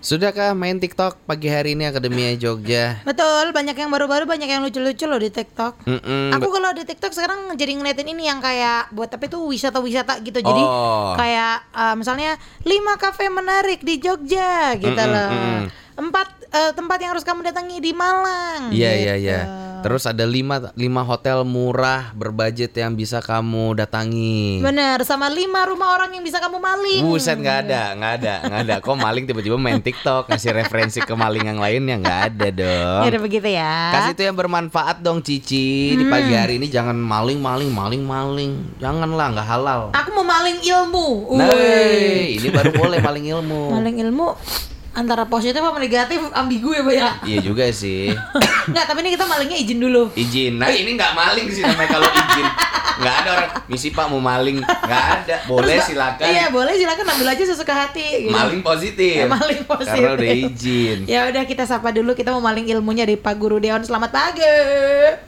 Sudahkah main TikTok pagi hari ini Akademia Jogja? Betul, banyak yang baru-baru, banyak yang lucu-lucu loh di TikTok. Mm-mm, Aku kalau di TikTok sekarang jadi ngeliatin ini yang kayak buat tapi tuh wisata-wisata gitu. Jadi Oh. kayak uh, misalnya lima kafe menarik di Jogja gitu Mm-mm, loh. mm-mm. Empat uh, tempat yang harus kamu datangi di Malang. Iya gitu. iya iya. Terus ada lima lima hotel murah berbudget yang bisa kamu datangi. Bener, sama lima rumah orang yang bisa kamu maling. Buset nggak ada, nggak ada, nggak ada. Kok maling tiba-tiba main TikTok ngasih referensi ke maling yang lainnya nggak ada dong. Ya begitu ya. Kasih itu yang bermanfaat dong Cici Di pagi hari ini jangan maling maling maling maling Janganlah nggak halal Aku mau maling ilmu. Nah Woi. ini baru boleh maling ilmu Maling ilmu antara positif sama negatif ambigu ya, Pak ya. Iya juga sih Enggak, tapi ini kita malingnya izin dulu. Izin Nah ini nggak maling sih namanya kalau izin nggak ada orang Misi pak mau maling nggak ada Boleh silakan Iya, boleh silakan ambil aja sesuka hati gitu. Maling positif Ya, maling positif. Karena udah izin Ya udah kita sapa dulu kita mau maling ilmunya dari Pak Guru Deon. Selamat pagi.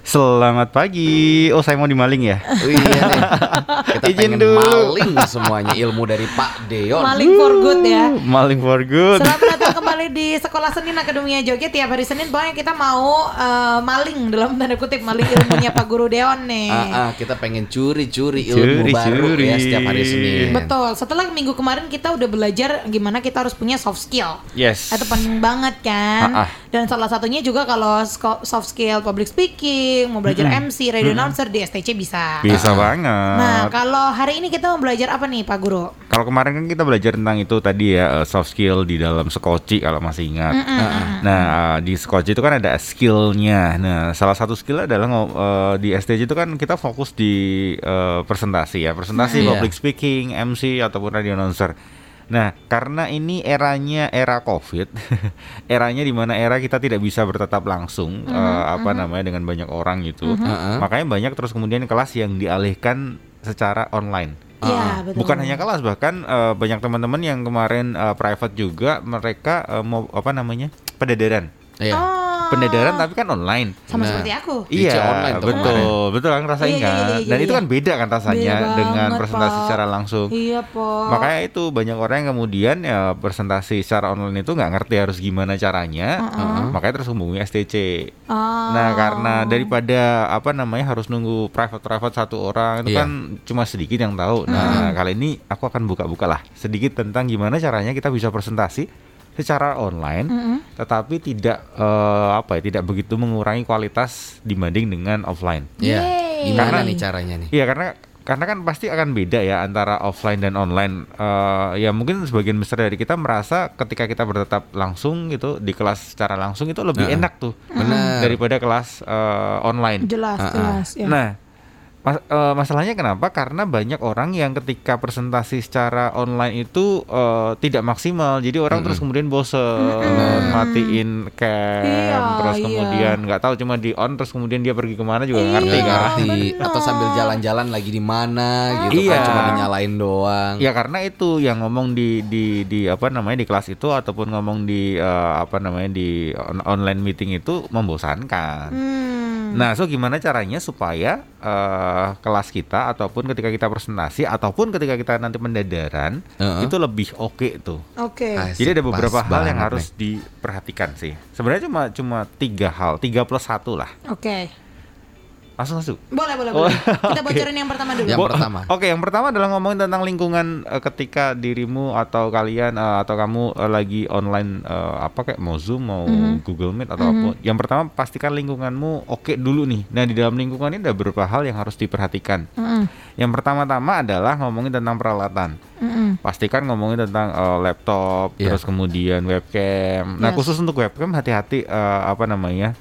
Selamat pagi. Oh, saya mau dimaling ya? Oh, iya nih Kita Izin pengen dulu. maling semuanya ilmu dari Pak Deon Maling for good ya. Maling for good. Selamat datang kembali di Sekolah Senin Akademia Jogja tiap hari Senin pokoknya kita mau eh, maling dalam tanda kutip maling ilmunya Pak Guru Deon nih. Ah, ah, kita pengen curi-curi ilmu Curi, baru curi. ya setiap hari Senin. Betul. Setelah minggu kemarin kita udah belajar gimana kita harus punya soft skill. Yes. Itu penting banget kan. Ah, ah. Dan salah satunya juga kalau soft skill public speaking, mau belajar MC, radio announcer di STC bisa. Bisa banget. Nah, kalau hari ini kita mau belajar apa nih Pak Guru? Kalau kemarin kan kita belajar tentang itu tadi ya eh, soft skill di dalam skoci kalau masih ingat. Nah eh, di skoci itu kan ada skillnya. Nah salah satu skill adalah eh, di STJ itu kan kita fokus di eh, presentasi ya, presentasi Hmm. public speaking, MC ataupun radio announcer. Nah karena ini eranya era COVID, eranya di mana era kita tidak bisa bertatap langsung eh, apa namanya dengan banyak orang gitu. Heeh. Makanya banyak terus kemudian kelas yang dialihkan secara online. Iya, betul. Bukan hanya kelas bahkan eh, banyak teman-teman yang kemarin eh, private juga mereka eh, mau apa namanya pendadaran Iya. Oh. Pendadaran tapi kan online. sama Nah. seperti aku. Iya online betul kemarin. betul kan Iya, iya, kan iya, iya, dan itu iya. kan beda kan rasanya Beda dengan banget, presentasi Pak. secara langsung. Iya, Pak. Makanya itu banyak orang yang kemudian ya presentasi secara online itu nggak ngerti harus gimana caranya, makanya terus hubungi STC. Oh. Nah karena daripada apa namanya harus nunggu private private satu orang itu Iya. kan cuma sedikit yang tahu. Nah kali ini aku akan buka-buka lah sedikit tentang gimana caranya kita bisa presentasi secara online, tetapi tidak eh, apa ya tidak begitu mengurangi kualitas dibanding dengan offline. Iya. Gimana Karena- nih caranya nih? Iya karena karena kan pasti akan beda ya antara offline dan online. Eh, ya mungkin sebagian besar dari kita merasa ketika kita bertetap langsung gitu di kelas secara langsung itu lebih Heeh. enak tuh Benar. daripada kelas eh, online. jelas, Ah, ah. jelas ya. Nah, mas- eh, masalahnya kenapa? Karena banyak orang yang ketika presentasi secara online itu eh, tidak maksimal. Jadi orang terus kemudian bosen, matiin cam, Iya, terus iya. kemudian nggak tahu cuma di on, terus kemudian dia pergi ke mana juga nggak Iya, ngerti Nggak kan? ngerti atau sambil jalan-jalan lagi di mana gitu Iya. kan cuma dinyalain doang. Ya karena itu yang ngomong di di di apa namanya di kelas itu ataupun ngomong di eh, apa namanya di on- online meeting itu membosankan. Hmm. Nah, so gimana caranya supaya eh, kelas kita ataupun ketika kita presentasi ataupun ketika kita nanti pendadaran Heeh. itu lebih oke tuh. Oke. Asik, Jadi ada beberapa pas hal yang harus nih. diperhatikan sih. Sebenarnya cuma cuma tiga hal, tiga plus satu lah. Oke. Langsung masuk. Boleh, boleh, Oh, boleh. Kita oke. bocorin yang pertama dulu. Yang Bo- pertama. Oke, yang pertama adalah ngomongin tentang lingkungan eh, ketika dirimu atau kalian eh, atau kamu eh, lagi online eh, apa kayak mau Zoom, mau Google Meet atau apa. Yang pertama pastikan lingkunganmu oke dulu nih. Nah, di dalam lingkungan ini ada beberapa hal yang harus diperhatikan. Mm-mm. Yang pertama-tama adalah ngomongin tentang peralatan. Mm-mm. Pastikan ngomongin tentang eh, laptop, Iya. terus kemudian webcam. Nah, Yes. khusus untuk webcam hati-hati eh, apa namanya?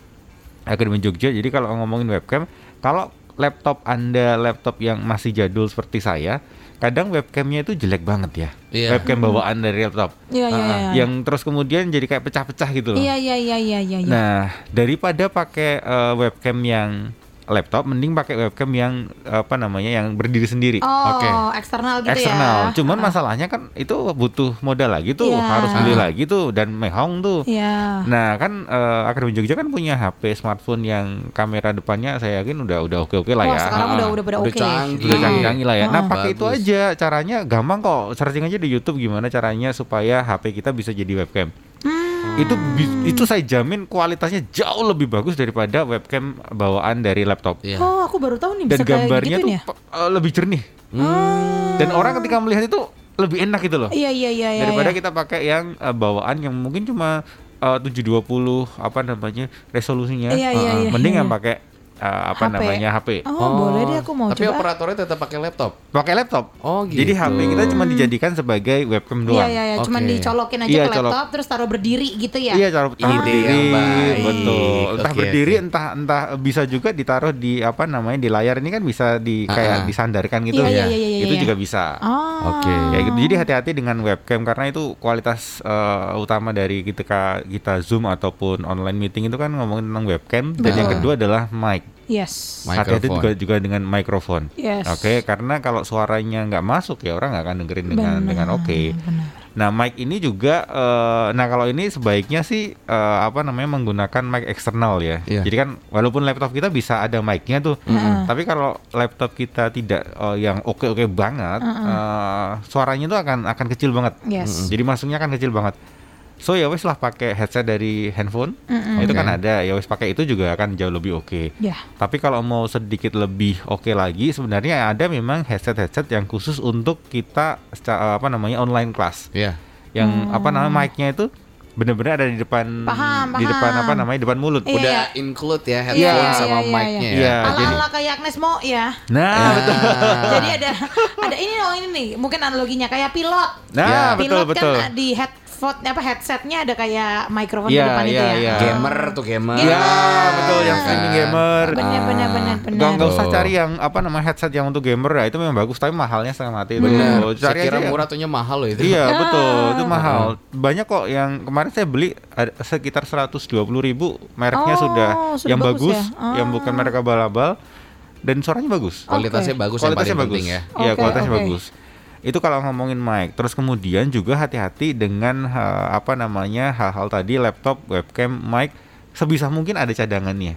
Akademi Jogja. Jadi kalau ngomongin webcam, kalau laptop Anda laptop yang masih jadul seperti saya, kadang webcamnya itu jelek banget ya. Iya. Webcam bawaan dari laptop. Iya, iya, Ah, iya. Yang terus kemudian jadi kayak pecah-pecah gitu loh. Iya, iya, iya, iya, iya. iya. Nah, daripada pakai eh, webcam yang laptop mending pakai webcam yang apa namanya yang berdiri sendiri. Oh, Oke. eksternal gitu eksternal. ya. Cuman masalahnya kan itu butuh modal lagi tuh, Iya. harus beli lagi tuh dan mehong tuh. Iya. Nah kan eh, Akademi Jogja kan punya HP smartphone yang kamera depannya saya yakin udah udah oke oke lah Wah, ya. sekarang Ah, udah udah pada udah oke. canggih. Udah canggih-canggih lah ya. Nah Ah. pakai itu aja caranya gampang kok. Searching aja di YouTube gimana caranya supaya HP kita bisa jadi webcam. Hmm. Itu itu saya jamin kualitasnya jauh lebih bagus daripada webcam bawaan dari laptop. Iya. Oh, aku baru tahu nih Dan bisa kayak gambarnya gituin tuh ya. eh, lebih jernih. Hmm. Dan orang ketika melihat itu lebih enak gitu loh. Iya iya iya iya. daripada iya. kita pakai yang eh, bawaan yang mungkin cuma eh, 720 apa namanya resolusinya. Iya, iya, Eh, iya, mending iya. yang pakai eh, apa HP. namanya HP. Oh, boleh deh aku mau Tapi coba. operatornya tetap pakai laptop. Pakai laptop. Oh, Jadi gitu. HP kita cuma dijadikan sebagai webcam Iya doang. iya iya, cuman Oke. dicolokin aja Iya, ke colok. laptop terus taruh berdiri gitu ya. Iya cara Ide berdiri, yang baik. betul. Entah berdiri, oke. entah entah bisa juga ditaruh di apa namanya di layar ini kan bisa di Ah, kayak ah. disandarkan gitu Iya, ya. iya, iya, iya, itu iya. juga bisa. Oh. Oke. Kayak gitu. Jadi hati-hati dengan webcam karena itu kualitas eh, utama dari ketika kita Zoom ataupun online meeting itu kan ngomongin tentang webcam dan yang kedua adalah mic. Yes. Hati-hati juga juga dengan mikrofon. Yes. Oke, karena kalau suaranya nggak masuk ya orang nggak akan dengerin dengan Benar, dengan oke. benar. Nah, mic ini juga eh, nah kalau ini sebaiknya sih eh, apa namanya menggunakan mic eksternal ya. Iya. Jadi kan walaupun laptop kita bisa ada mic-nya tuh, tapi kalau laptop kita tidak eh, yang oke-oke banget, eh, suaranya tuh akan akan kecil banget. Yes. Jadi masuknya akan kecil banget. So ya wes lah pakai headset dari handphone. Nah, itu kan Oke. ada. Ya wes pakai itu juga akan jauh lebih oke. Ya. Tapi kalau mau sedikit lebih oke lagi, sebenarnya ada memang headset-headset yang khusus untuk kita secara apa namanya online class. Iya. Yang apa namanya mic-nya itu benar-benar ada di depan Paham, di depan paham. apa namanya depan mulut. Iya. Udah include ya Iya, headphone iya, sama iya, iya, mic-nya iya. ya. Iya, Ala jadi ala kayak Agnes Mo ya. Nah, Ya. betul. Jadi ada ada ini oh ini nih, mungkin analoginya kayak pilot. Nah, Ya. betul pilot betul. kan di headphone apa headsetnya ada kayak mikrofon Iya, di depan itu iya, ya. iya. Gamer tuh gamer. Gamer. Ya, betul yang streaming Kan. gamer. Benar benar benar benar. Nggak, nggak usah cari yang apa namanya headset yang untuk gamer ya itu memang bagus tapi mahalnya setengah mati itu. Bener. Cari Saya kira aja yang- murah tuhnya mahal loh itu. Iya betul Ah. itu mahal. Banyak kok yang kemarin saya beli ada sekitar 120.000 ribu mereknya Oh, sudah sudah yang bagus bagus, ya? yang Ah. bukan merek abal-abal dan suaranya bagus. Kualitasnya Oke. bagus yang Kualitasnya paling bagus. penting ya. Iya Oke, kualitasnya oke. bagus. Itu kalau ngomongin mic. Terus kemudian juga hati-hati dengan ha, apa namanya hal-hal tadi laptop, webcam, mic sebisa mungkin ada cadangannya.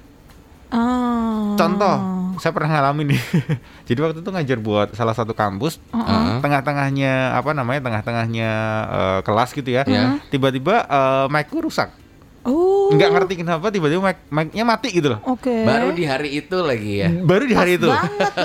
Oh. Contoh, saya pernah ngalamin nih. Jadi waktu itu ngajar buat salah satu kampus, Heeh. tengah-tengahnya apa namanya tengah-tengahnya eh, kelas gitu ya. Iya. Tiba-tiba eh, mic-ku rusak. Oh. Nggak ngerti kenapa tiba-tiba mic mic-nya mati gitu loh. Oke. Baru di hari itu lagi ya. Baru di hari Pas itu.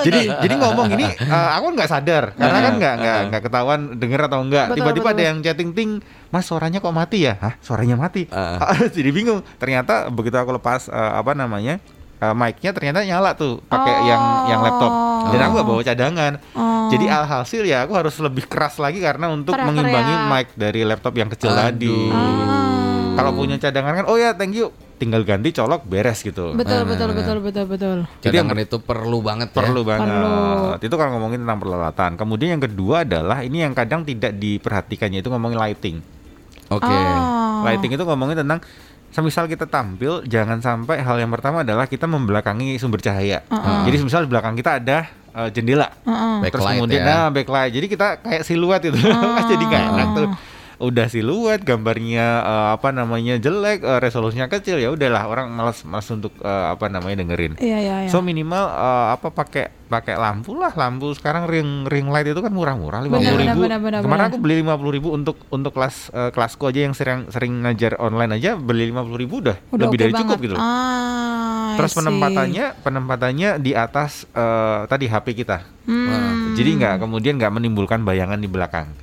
Jadi jadi ngomong ini eh, aku nggak sadar karena kan nggak nggak nggak ketahuan denger atau enggak. Tiba-tiba ada yang chatting ting, Mas suaranya kok mati ya? Hah, suaranya mati. Heeh. Jadi bingung. Ternyata begitu aku lepas eh, apa namanya? eh, mic-nya ternyata nyala tuh pakai Oh. yang yang laptop. Dan aku Oh. gak bawa cadangan. Oh. Jadi alhasil ya aku harus lebih keras lagi karena untuk Teriak-teriak. mengimbangi mic dari laptop yang kecil Aduh. tadi. Ah. Kalau punya cadangan kan, oh ya thank you, tinggal ganti colok beres gitu. Betul Nah, betul nah, betul betul betul. Jadi yang itu perlu banget ya. Perlu banget. Perlu. Itu kalau ngomongin tentang peralatan. Kemudian yang kedua adalah ini yang kadang tidak diperhatikan yaitu ngomongin lighting. Oke. Oh. Lighting itu ngomongin tentang semisal kita tampil jangan sampai hal yang pertama adalah kita membelakangi sumber cahaya. Uh-uh. Jadi misal di belakang kita ada uh, jendela. Heeh. Terus Backlight kemudian ya. nah backlight. Jadi kita kayak siluet itu. Jadi nggak enak tuh. Udah siluet, gambarnya uh, apa namanya jelek, uh, resolusinya kecil ya udahlah orang malas malas untuk uh, apa namanya dengerin. Iya iya iya. So minimal uh, apa pakai pakai lampu lah lampu sekarang ring ring light itu kan murah-murah lima puluh ribu. benar, benar, Kemarin benar. aku beli lima puluh ribu untuk untuk kelas uh, kelasku aja yang sering sering ngajar online aja beli lima puluh ribu udah, Udah lebih oke dari cukup banget. gitu. Ah, Terus penempatannya penempatannya di atas uh, tadi HP kita. Hmm. Jadi nggak kemudian nggak menimbulkan bayangan di belakang.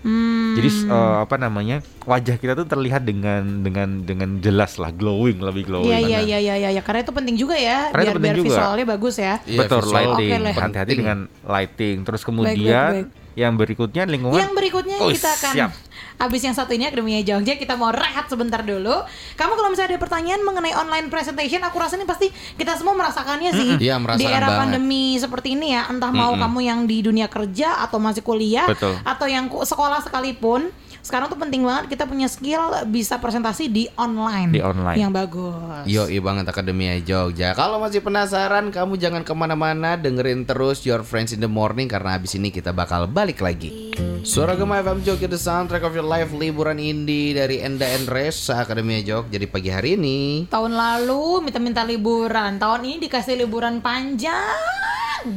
Hmm. Jadi uh, apa namanya wajah kita tuh terlihat dengan dengan dengan jelas lah glowing lebih glowing. Iya iya iya iya iya ya. karena itu penting juga ya Karena itu biar penting biar juga. visualnya bagus ya. Iya, Betul visual lighting. Oke lah. Hati-hati dengan lighting. Terus baik, kemudian baik. yang berikutnya lingkungan. Yang berikutnya Oh, kita akan siap. Abis yang satu ini Akademia Jogja kita mau rehat sebentar dulu. Kamu kalau misalnya ada pertanyaan mengenai online presentation, aku rasa ini pasti kita semua merasakannya sih Iya, merasakan di era banget. pandemi seperti ini ya. Entah mau kamu yang di dunia kerja atau masih kuliah Betul. atau yang sekolah sekalipun. Sekarang tuh penting banget kita punya skill bisa presentasi di online. Di online. Yang bagus. Yo, banget Akademia Jogja. Kalau masih penasaran, kamu jangan ke mana-mana, dengerin terus Your Friends in the Morning karena habis ini kita bakal balik lagi. Suara Gema FM Jogja The Soundtrack of Your Life liburan indie dari Enda Endresa Akademia Jogja di pagi hari ini. Tahun lalu minta-minta liburan, tahun ini dikasih liburan panjang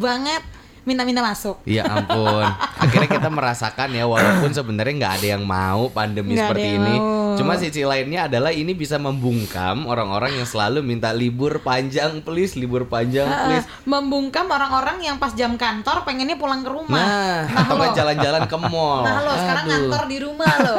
banget minta-minta masuk. Ya ampun. Akhirnya kita merasakan ya walaupun sebenarnya nggak ada yang mau pandemi ada seperti ini. mau. Cuma sisi lainnya adalah ini bisa membungkam orang-orang yang selalu minta libur panjang please, libur panjang please. membungkam orang-orang yang pas jam kantor pengennya pulang ke rumah. Nah, atau lo. nggak jalan-jalan ke mall. Nah lo sekarang Aduh. ngantor di rumah lo.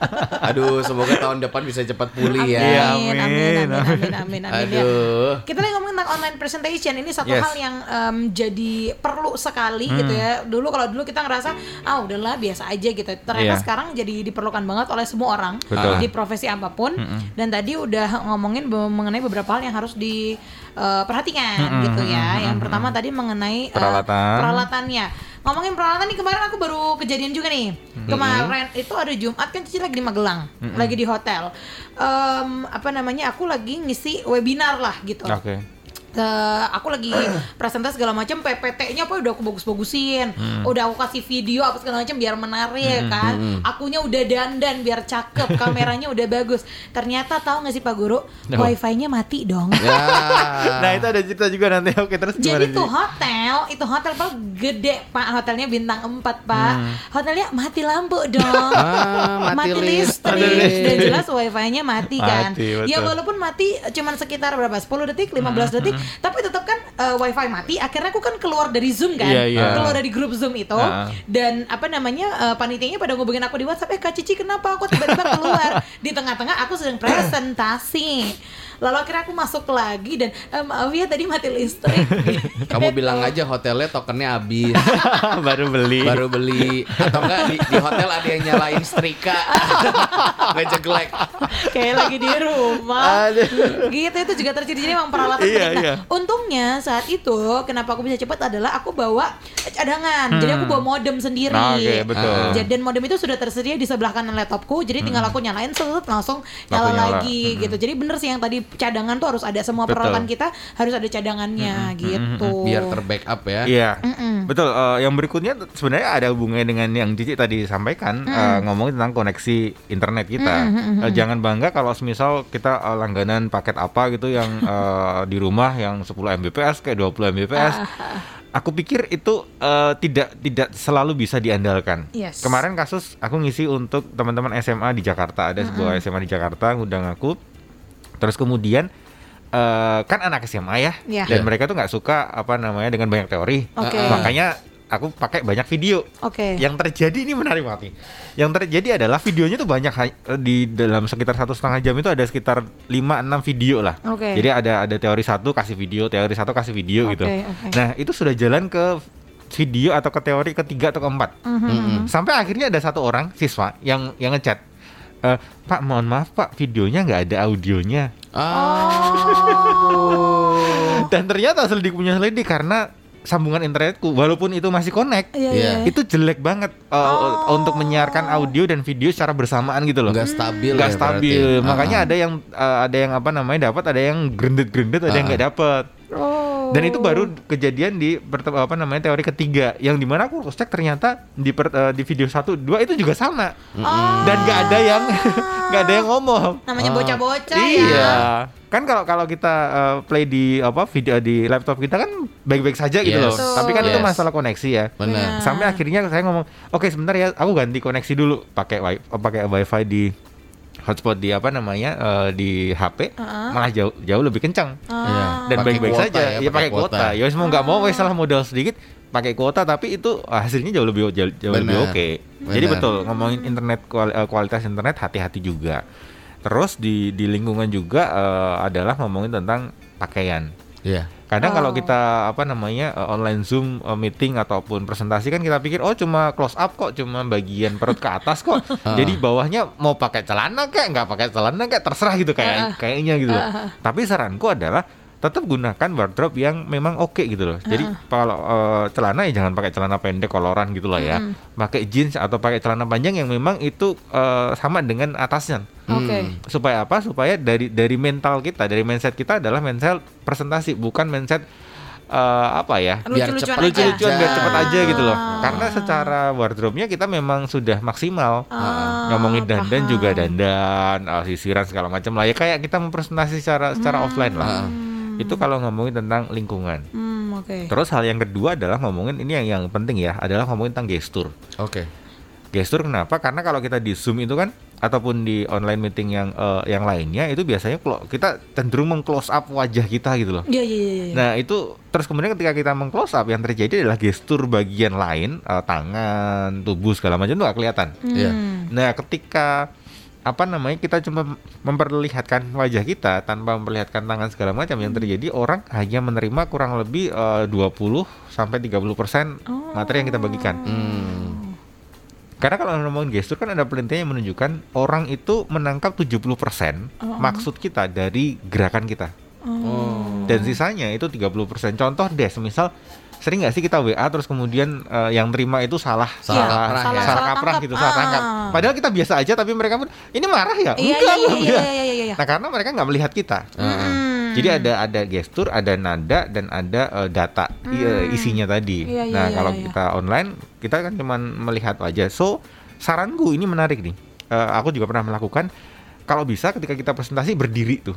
Aduh, semoga tahun depan bisa cepat pulih ya. Iya, amin, amin, amin, amin, amin, amin, amin, ya. Aduh. Kita lagi ngomongin tentang online presentation ini satu Yes. hal yang em, jadi perlu sekali Hmm. gitu ya. Dulu kalau dulu kita ngerasa ah udahlah biasa aja gitu. Ternyata Iya. sekarang jadi diperlukan banget oleh semua orang Betul. di profesi apa pun. Dan tadi udah ngomongin mengenai beberapa hal yang harus diperhatikan gitu ya. Yang pertama tadi mengenai eh, Peralatan. peralatannya. Ngomongin peralatan nih kemarin aku baru kejadian juga nih. Kemarin itu ada Jumat kan Cici lagi di Magelang, lagi di hotel. Em, apa namanya? Aku lagi ngisi webinar lah gitu. Oke. Eh, aku lagi presentasi segala macam PPT-nya apa udah aku bagus-bagusin. Udah aku kasih video apa segala macam biar menarik kan. Akunya udah dandan biar cakep, kameranya udah bagus. Ternyata tahu nggak sih Pak Guru? Apa? Wifi-nya mati dong. Ya. Nah, itu ada cerita juga nanti. Oke, terus? Jadi tuh hotel, itu hotel Pak gede Pak, hotelnya bintang 4 Pak. Hotelnya mati lampu dong. Ah, mati listrik. listrik. Dan jelas wifi-nya mati kan. Mati, ya walaupun mati cuman sekitar berapa? 10 detik, 15 detik, tapi tetap kan eh, wifi mati. Akhirnya aku kan keluar dari Zoom kan. Iya, iya. Keluar dari grup Zoom itu Ah. dan apa namanya? eh, panitianya pada ngubungin aku di WhatsApp, "Eh Kak Cici kenapa aku tiba-tiba keluar?" di tengah-tengah aku sedang presentasi. Lalu akhirnya aku masuk lagi dan "Eh, maaf ya tadi mati listrik. Kamu bilang aja hotelnya tokennya habis. baru beli. baru beli. Atau enggak di, di hotel ada yang nyalain setrika. Ngejeglek kayak lagi di rumah. Gitu itu juga terjadi. Jadi memang peralatan Iya, nah iya. untungnya saat itu kenapa aku bisa cepat adalah aku bawa cadangan. Jadi aku bawa modem sendiri. Nah, oke, betul. Jadi- dan modem itu sudah tersedia di sebelah kanan laptopku. Jadi tinggal aku nyalain set langsung nyala Langsung nyala. lagi gitu. Jadi bener sih yang tadi cadangan tuh harus ada semua Betul. peralatan kita harus ada cadangannya gitu biar terbackup ya Iya, betul. Eh, yang berikutnya sebenarnya ada hubungannya dengan yang Cici tadi sampaikan eh, ngomongin tentang koneksi internet kita. Eh, jangan bangga kalau semisal kita eh, langganan paket apa gitu yang eh, di rumah yang 10 Mbps kayak 20 Mbps. Aku pikir itu eh, tidak tidak selalu bisa diandalkan. Yes. Kemarin kasus aku ngisi untuk teman-teman SMA di Jakarta ada sebuah SMA di Jakarta ngundang aku. Terus kemudian eh, kan anak SMA ya, Iya. dan Iya. mereka tuh nggak suka apa namanya dengan banyak teori. Oke. Ah, Makanya aku pakai banyak video. oke Yang terjadi ini menarik banget. nih. Yang terjadi adalah videonya tuh banyak ha- di dalam sekitar satu setengah jam itu ada sekitar 5-6 video lah. Oke. Jadi ada ada teori satu kasih video, teori satu kasih video gitu. Oke, oke. Nah itu sudah jalan ke video atau ke teori ketiga atau keempat. Mhm. Sampai akhirnya ada satu orang siswa yang yang ngechat. "Eh, Pak mohon maaf Pak videonya nggak ada audionya. ah Dan ternyata selidik punya selidik karena sambungan internetku walaupun itu masih connect Iya, Iya. iya. itu jelek banget uh, Oh. untuk menyiarkan audio dan video secara bersamaan gitu loh. nggak stabil Nggak ya stabil. berarti. Makanya Ah, ada yang uh, ada yang apa namanya dapat, ada yang grendet-grendet, ada yang Ah. nggak dapat. Oh. Dan itu baru kejadian di apa namanya teori ketiga yang di mana aku cek ternyata di per- uh, di video satu dua itu juga sama Oh. dan nggak ada yang nggak ada yang ngomong. namanya Ah. bocah-bocah ya Iya. Kan kalau kalau kita uh, play di apa video di laptop kita kan baik-baik saja gitu Yes. loh. Tapi kan itu Yes. masalah koneksi ya. benar Sampai akhirnya saya ngomong, "Oke, sebentar ya, aku ganti koneksi dulu pakai wi pakai wifi di hotspot di apa namanya eh, di HP Heeh. malah jauh jauh lebih kencang Ah. Iya. dan baik-baik saja ya, ya, pakai kuota. kuota ya mau nggak mau wes salah modal sedikit pakai kuota tapi itu ah, hasilnya jauh lebih jauh, jauh lebih oke jadi Benar. betul ngomongin internet kual- eh, kualitas internet hati-hati juga terus di di lingkungan juga eh, adalah ngomongin tentang pakaian Iya. Kadang Oh. kalau kita apa namanya eh, online zoom eh, meeting ataupun presentasi kan kita pikir oh cuma close up kok, cuma bagian perut ke atas kok. Jadi bawahnya mau pakai celana kayak nggak pakai celana kayak terserah gitu kayak kayaknya gitu. Tapi saranku adalah tetap gunakan wardrobe yang memang oke gitu loh. Jadi kalau eh, celana ya jangan pakai celana pendek koloran gitu loh ya. Pakai jeans atau pakai celana panjang yang memang itu eh, sama dengan atasnya. Oke. Supaya apa? Supaya dari dari mental kita, dari mindset kita adalah mindset presentasi, bukan mindset eh, apa ya? Biar Lucu-lucuan cepat aja. lucu-lucuan biar cepet aja gitu loh. Karena secara wardrobe-nya kita memang sudah maksimal. Ah, Ngomongin dandan paham. juga dandan, uh, sisiran segala macam lah. Ya kayak kita mempresentasi secara secara offline lah. Itu kalau ngomongin tentang lingkungan. Hmm, oke. Terus hal yang kedua adalah ngomongin ini yang yang penting ya, adalah ngomongin tentang gestur. Oke. Gestur kenapa? Karena kalau kita di Zoom itu kan ataupun di online meeting yang eh, yang lainnya itu biasanya kalau kita cenderung meng-close up wajah kita gitu loh. Iya, iya, iya. iya. Nah itu terus kemudian ketika kita meng-close up yang terjadi adalah gestur bagian lain eh, tangan, tubuh segala macam itu gak kelihatan. Iya. Hmm. Nah ketika apa namanya kita cuma memperlihatkan wajah kita tanpa memperlihatkan tangan segala macam yang terjadi orang hanya menerima kurang lebih eh, 20 sampai 30 persen materi yang kita bagikan. Hmm. Karena kalau ngomongin gestur kan ada penelitian yang menunjukkan orang itu menangkap 70% maksud kita dari gerakan kita. Oh. Dan sisanya itu 30%. Contoh deh, semisal sering nggak sih kita WA terus kemudian eh, yang terima itu salah Salah salah kaprah salah, ya. salah Salah kaprah gitu, salah Ah. tangkap. Padahal kita biasa aja tapi mereka pun ini marah ya? Iya, Enggak, iya, iya, iya, iya, iya. Nah, karena mereka nggak melihat kita. Hmm. Jadi ada ada gestur, ada nada dan ada eh, data eh, isinya tadi. Hmm. Iya, iya, nah, iya, kalau iya. kita online, kita kan cuma melihat wajah. So, saranku ini menarik nih. Eh, aku juga pernah melakukan kalau bisa ketika kita presentasi berdiri tuh.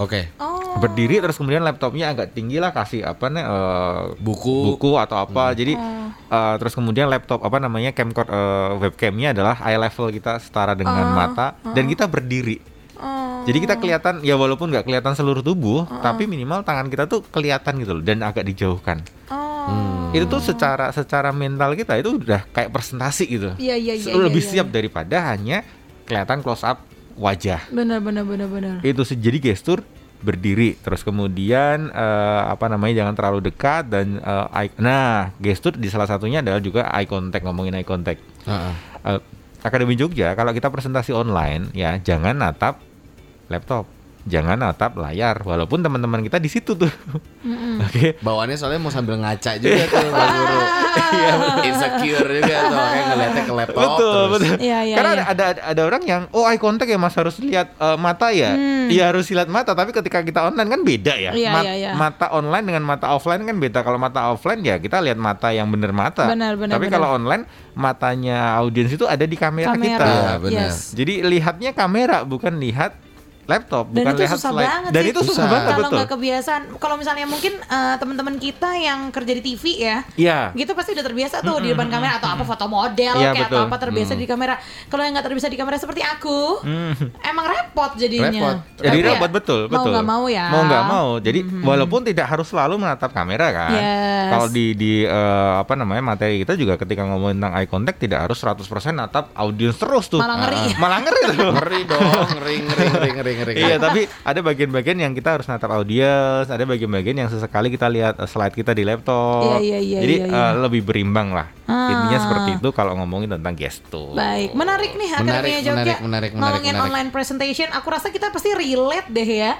Oke. Oh. Berdiri terus kemudian laptopnya agak tinggi lah kasih apa nih eh, Buku. buku atau apa. Jadi Oh. eh, terus kemudian laptop apa namanya camcorder eh, webcamnya adalah eye level kita setara dengan Oh, mata dan kita berdiri. Oh. Jadi kita kelihatan ya walaupun nggak kelihatan seluruh tubuh, tapi minimal tangan kita tuh kelihatan gitu loh dan agak dijauhkan. Oh. Hmm. Itu tuh secara secara mental kita itu udah kayak presentasi gitu. Iya, iya, iya. Lebih iya, siap iya. daripada hanya kelihatan close up wajah. Benar, benar, benar, benar. Itu jadi gestur berdiri. Terus kemudian eh, apa namanya jangan terlalu dekat dan eh, eye- nah gestur di salah satunya adalah juga eye contact ngomongin eye contact. Heeh. Eh, Akademi Jogja kalau kita presentasi online ya jangan natap laptop. Jangan natap layar walaupun teman-teman kita di situ tuh. Oke. Bawaannya soalnya mau sambil ngaca juga tuh Pak Guru. Iya, insecure juga tuh ngeliatnya ke laptop betul terus. betul Iya, iya, karena iya. ada, ada ada orang yang oh eye contact ya mas harus lihat eh, mata ya iya harus lihat mata tapi ketika kita online kan beda ya Hmm. Iya, Mat- iya, iya. mata online dengan mata offline kan beda kalau mata offline ya kita lihat mata yang bener mata Benar, benar, tapi benar. kalau online matanya audiens itu ada di kamera, Kamera. kita Iya, benar. Yes. jadi lihatnya kamera bukan lihat laptop Dan bukan itu lihat susah slide banget dan sih. itu susah, Susah. banget Kalau betul nggak kebiasaan, kalau misalnya mungkin eh, teman-teman kita yang kerja di TV ya, Iya gitu pasti udah terbiasa tuh di depan kamera atau apa foto model Iya, kayak betul. atau apa terbiasa di kamera. Kalau yang nggak terbiasa di kamera seperti aku, emang repot jadinya. Repot. Jadi Tapi ya, repot betul, Mau betul. nggak mau ya. Mau nggak mau. Jadi walaupun tidak harus selalu menatap kamera kan. Yes. Kalau di di eh, apa namanya materi kita juga ketika ngomongin tentang eye contact tidak harus 100% natap audiens terus tuh. Malah ngeri. Ah, malah ngeri tuh. Ngeri dong, ngeri ngeri ngeri ngeri ngeri. Iya, tapi ada bagian-bagian yang kita harus natap audiens, ada bagian-bagian yang sesekali kita lihat eh, slide kita di laptop. Iya, iya, iya, Jadi iya, iya. eh, lebih berimbang lah. Ah. Intinya seperti itu kalau ngomongin tentang gestur. Baik, menarik nih Menarik, Akademia Jogja menarik, menarik, menarik, ngomongin menarik. online presentation. Aku rasa kita pasti relate deh ya.